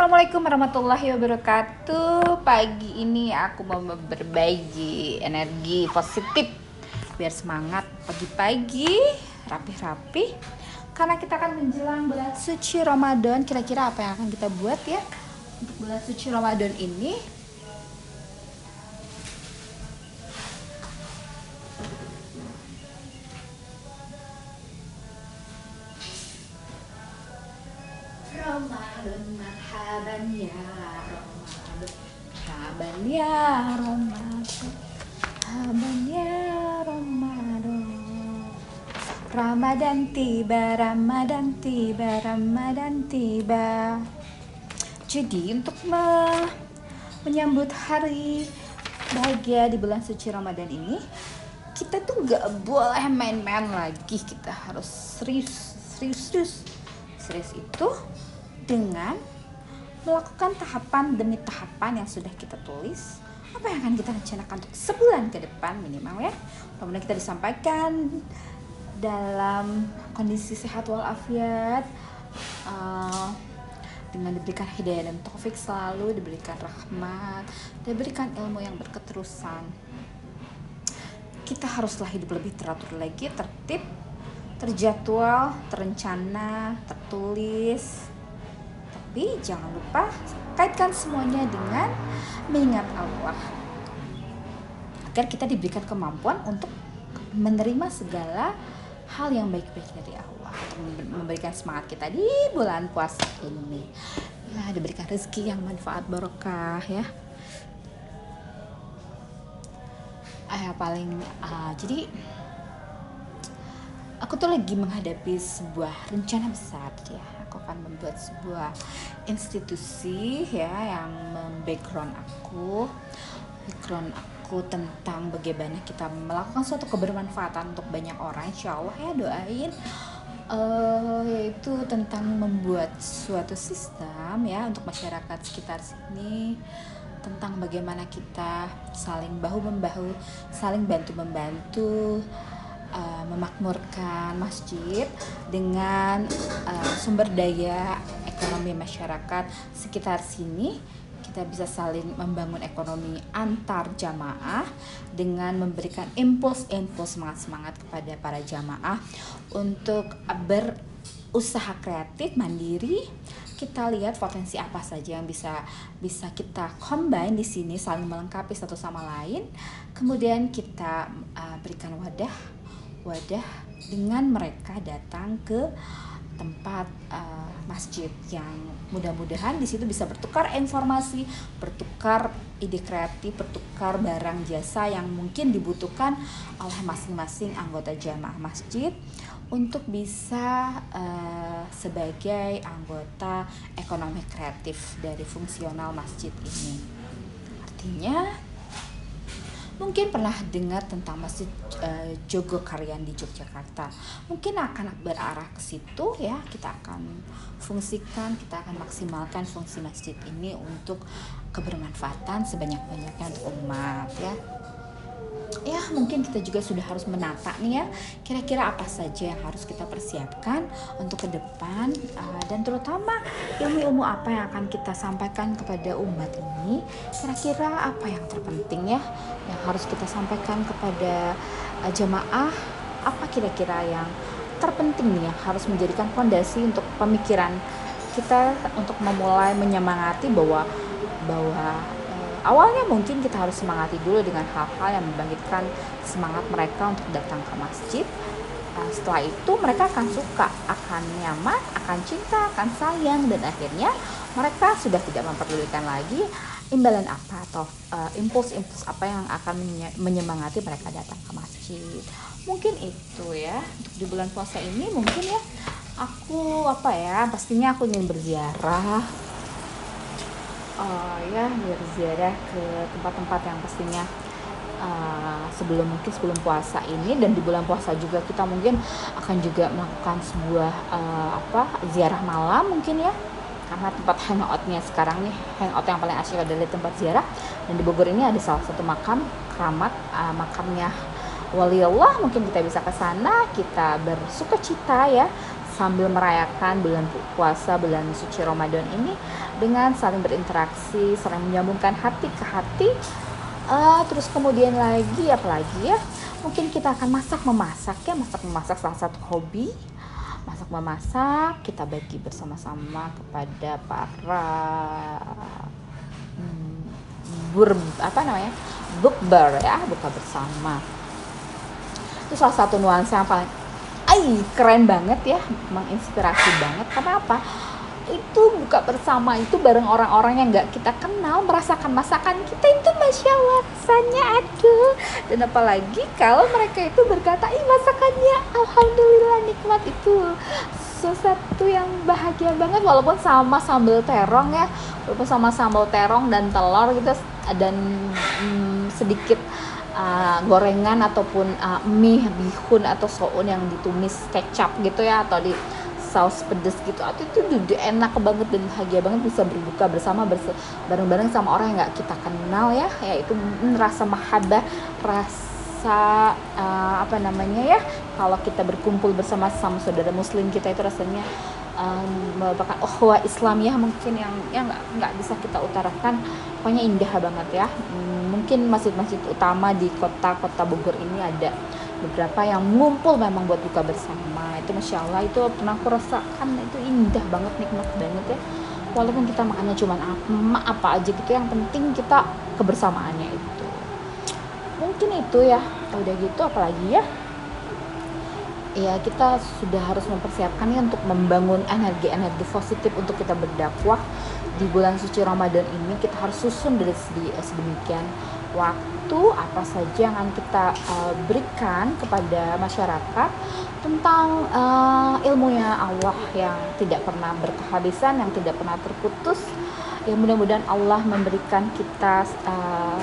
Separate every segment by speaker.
Speaker 1: Assalamualaikum warahmatullahi wabarakatuh. Pagi ini aku mau berbagi energi positif Biar semangat pagi-pagi Rapih-rapih Karena kita akan menjelang bulan suci Ramadan Kira-kira apa yang akan kita buat ya? Untuk bulan suci Ramadan ini Ramadan tiba Ramadan tiba Ramadan tiba. Jadi untuk me menyambut hari bahagia di bulan suci Ramadan ini kita tuh gak boleh main-main lagi. Kita harus serius serius serius. Serius itu dengan melakukan tahapan demi tahapan yang sudah kita tulis. Apa yang akan kita rencanakan untuk sebulan ke depan minimal ya? Kemudian kita disampaikan dalam kondisi sehat walafiat uh, dengan diberikan hidayah dan taufik selalu diberikan rahmat diberikan ilmu yang berketerusan kita haruslah hidup lebih teratur lagi tertib terjadwal terencana tertulis tapi jangan lupa kaitkan semuanya dengan mengingat Allah. Agar kita diberikan kemampuan untuk menerima segala hal yang baik-baik dari Allah. Memberikan semangat kita di bulan puasa ini. Ya, diberikan rezeki yang manfaat barokah ya. Ah, paling uh, jadi aku tuh lagi menghadapi sebuah rencana besar ya aku akan membuat sebuah institusi ya yang membackground aku background aku tentang bagaimana kita melakukan suatu kebermanfaatan untuk banyak orang insya Allah ya doain uh, yaitu tentang membuat suatu sistem ya untuk masyarakat sekitar sini tentang bagaimana kita saling bahu membahu saling bantu membantu uh, memakmurkan masjid dengan uh, sumber daya ekonomi masyarakat sekitar sini kita bisa saling membangun ekonomi antar jamaah dengan memberikan impuls-impuls semangat-semangat kepada para jamaah untuk berusaha kreatif mandiri. Kita lihat potensi apa saja yang bisa bisa kita combine di sini saling melengkapi satu sama lain. Kemudian kita uh, berikan wadah wadah dengan mereka datang ke tempat uh, masjid yang mudah-mudahan di situ bisa bertukar informasi, bertukar ide kreatif, bertukar barang jasa yang mungkin dibutuhkan oleh masing-masing anggota jamaah masjid untuk bisa uh, sebagai anggota ekonomi kreatif dari fungsional masjid ini. Artinya mungkin pernah dengar tentang Masjid uh, Jogokarian di Yogyakarta. Mungkin akan berarah ke situ ya. Kita akan fungsikan, kita akan maksimalkan fungsi masjid ini untuk kebermanfaatan sebanyak-banyaknya untuk umat ya ya mungkin kita juga sudah harus menata nih ya kira-kira apa saja yang harus kita persiapkan untuk ke depan uh, dan terutama ilmu-ilmu apa yang akan kita sampaikan kepada umat ini kira-kira apa yang terpenting ya yang harus kita sampaikan kepada uh, jemaah apa kira-kira yang terpenting nih yang harus menjadikan fondasi untuk pemikiran kita untuk memulai menyemangati bahwa bahwa awalnya mungkin kita harus semangati dulu dengan hal-hal yang membangkitkan semangat mereka untuk datang ke masjid. Uh, setelah itu mereka akan suka akan nyaman akan cinta akan sayang dan akhirnya mereka sudah tidak memperdulikan lagi imbalan apa atau uh, impuls-impuls apa yang akan menyemangati mereka datang ke masjid. Mungkin itu ya. Untuk di bulan puasa ini mungkin ya aku apa ya pastinya aku ingin berziarah uh, ya berziarah ke tempat-tempat yang pastinya uh, sebelum mungkin sebelum puasa ini dan di bulan puasa juga kita mungkin akan juga melakukan sebuah uh, apa ziarah malam mungkin ya. Karena tempat hangoutnya sekarang nih hangout yang paling asyik adalah tempat ziarah. Dan di Bogor ini ada salah satu makam keramat uh, makamnya wali Allah. Mungkin kita bisa ke sana kita bersuka cita ya sambil merayakan bulan puasa bulan suci Ramadan ini dengan saling berinteraksi saling menyambungkan hati ke hati. Uh, terus kemudian lagi apalagi ya? Mungkin kita akan masak memasak ya. Masak memasak salah satu hobi. Masak memasak kita bagi bersama-sama kepada para hmm, bur apa namanya? Bukber ya buka bersama. Itu salah satu nuansa yang paling ay keren banget ya menginspirasi banget. Karena apa itu buka bersama itu bareng orang-orang yang nggak kita kenal merasakan masakan kita itu masya Allah rasanya aduh dan apalagi kalau mereka itu berkata ih masakannya alhamdulillah nikmat itu. Sesuatu yang bahagia banget walaupun sama sambal terong ya. Walaupun sama sambal terong dan telur gitu dan hmm, sedikit uh, gorengan ataupun uh, mie bihun atau soun yang ditumis kecap gitu ya atau di saus pedes gitu. Atau itu udah enak banget dan bahagia banget bisa berbuka bersama bareng-bareng sama orang yang nggak kita kenal ya. Yaitu rasa mahabbah rasa uh, apa namanya ya kalau kita berkumpul bersama sama saudara muslim kita itu rasanya um, merupakan oh Islam ya mungkin yang yang nggak bisa kita utarakan. Pokoknya indah banget ya. Mungkin masjid-masjid utama di kota-kota Bogor ini ada beberapa yang ngumpul memang buat buka bersama. Itu masya Allah itu pernah aku rasakan. Itu indah banget nikmat banget ya. Walaupun kita makannya cuma apa, apa aja gitu yang penting kita kebersamaannya itu. Mungkin itu ya. Udah gitu apalagi ya? Ya kita sudah harus mempersiapkan ya untuk membangun energi-energi positif untuk kita berdakwah. Di bulan suci Ramadan ini kita harus susun dari sedemikian waktu apa saja yang akan kita uh, berikan kepada masyarakat tentang uh, ilmunya Allah yang tidak pernah berkehabisan, yang tidak pernah terputus. Ya mudah-mudahan Allah memberikan kita uh,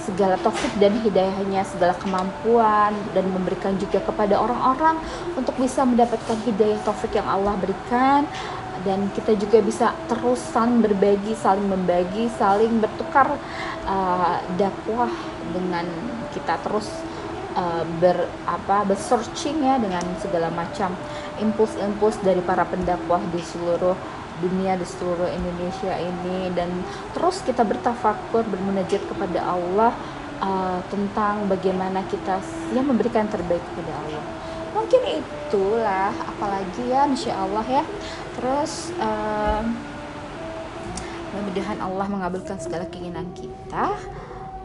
Speaker 1: segala taufik dan hidayahnya, segala kemampuan dan memberikan juga kepada orang-orang untuk bisa mendapatkan hidayah taufik yang Allah berikan dan kita juga bisa terus saling berbagi, saling membagi, saling bertukar uh, dakwah dengan kita terus uh, ber apa bersearching ya dengan segala macam impuls-impuls dari para pendakwah di seluruh dunia di seluruh Indonesia ini. Dan terus kita bertafakur bermunajat kepada Allah uh, tentang bagaimana kita yang memberikan terbaik kepada Allah mungkin itulah apalagi ya insya Allah ya. Terus uh, mudah-mudahan Allah mengabulkan segala keinginan kita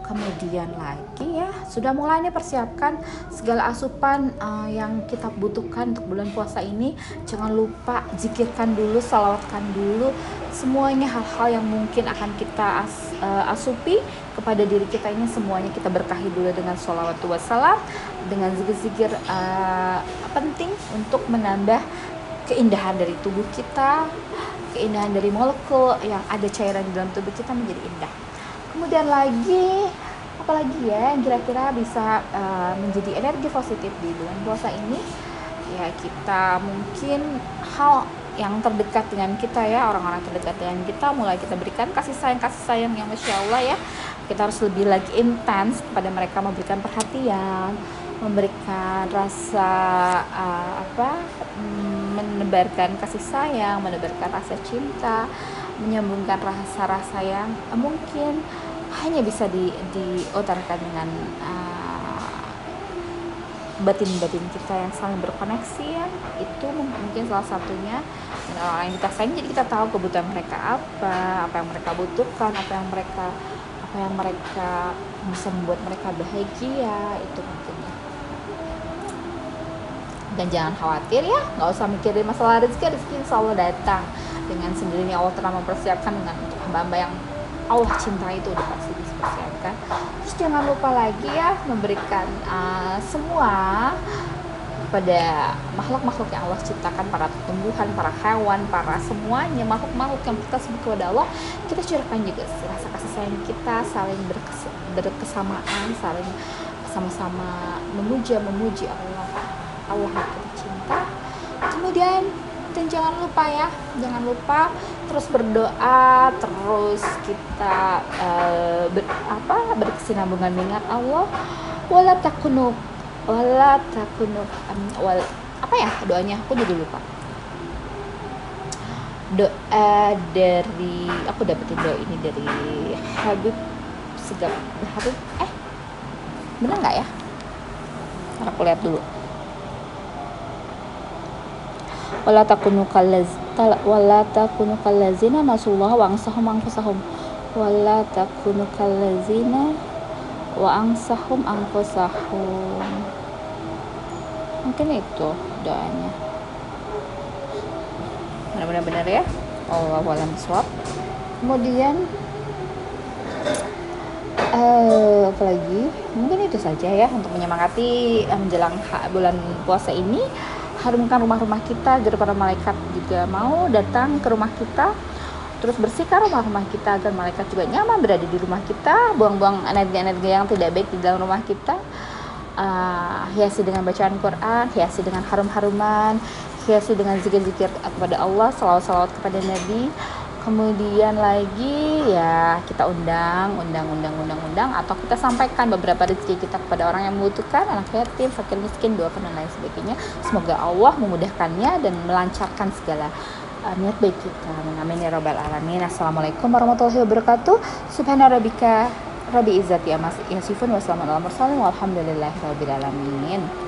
Speaker 1: kemudian lagi ya sudah mulai nih persiapkan segala asupan uh, yang kita butuhkan untuk bulan puasa ini. Jangan lupa zikirkan dulu salawatkan dulu. Semuanya hal-hal yang mungkin akan kita as, uh, asupi kepada diri kita ini semuanya kita berkahi dulu dengan salawat wassalam dengan zikir-zikir uh, penting untuk menambah keindahan dari tubuh kita keindahan dari molekul yang ada cairan di dalam tubuh kita menjadi indah kemudian lagi apalagi ya yang kira-kira bisa uh, menjadi energi positif di bulan puasa ini? Ya kita mungkin hal yang terdekat dengan kita ya orang-orang terdekat dengan kita mulai kita berikan kasih sayang kasih sayang yang masya Allah ya. Kita harus lebih lagi intens kepada mereka memberikan perhatian memberikan rasa uh, apa menebarkan kasih sayang menebarkan rasa cinta menyambungkan rasa-rasa yang uh, mungkin hanya bisa di diutarakan dengan uh, batin-batin kita yang saling berkoneksi ya. Itu mungkin salah satunya. Orang yang kita sayang jadi kita tahu kebutuhan mereka apa apa yang mereka butuhkan apa yang mereka apa yang mereka bisa membuat mereka bahagia itu mungkin ya. Dan jangan khawatir ya nggak usah mikirin masalah rezeki rezeki insya Allah datang dengan sendirinya Allah telah mempersiapkan dengan untuk hamba-hamba yang Allah cinta itu udah pasti dipersiapkan. Terus jangan lupa lagi ya memberikan uh, semua pada makhluk-makhluk yang Allah ciptakan para tumbuhan, para hewan, para semuanya makhluk-makhluk yang kita sebut kepada Allah. Kita curahkan juga rasa kasih sayang kita saling berkes berkesamaan saling sama-sama memuja memuji Allah. Allah yang kita cinta kemudian dan jangan lupa ya. Jangan lupa terus berdoa terus kita uh, ber, apa berkesinambungan dengan Allah. Wala takunu wala takunu um, wal apa ya doanya? Aku jadi lupa. Doa dari aku dapetin doa ini dari Habib Segap Habib eh bener nggak ya? Aku lihat dulu wala takunu kallaz wala takunu kallazina nasullah wa ansahum anfusahum. Wala takunu kallazina wa ansahum anfusahum. Mungkin itu doanya. Benar-benar benar ya. Allah alam swab kemudian uh, apa lagi? Mungkin itu saja ya untuk menyemangati uh, menjelang bulan puasa ini harumkan rumah-rumah kita agar para malaikat juga mau datang ke rumah kita terus bersihkan rumah-rumah kita agar malaikat juga nyaman berada di rumah kita buang-buang energi-energi yang tidak baik di dalam rumah kita uh, hiasi dengan bacaan Quran hiasi dengan harum-haruman hiasi dengan zikir-zikir kepada Allah, salawat-salawat kepada Nabi. Kemudian lagi ya kita undang, undang, undang, undang, undang atau kita sampaikan beberapa rezeki kita kepada orang yang membutuhkan, anak yatim, fakir miskin, dua dan lain sebagainya. Semoga Allah memudahkannya dan melancarkan segala uh, niat baik kita. Amin ya rabbal alamin. Assalamualaikum warahmatullahi wabarakatuh. Subhanarabbika Rabbi izzati amas yasifun wassalamu ala mursalin walhamdulillahi.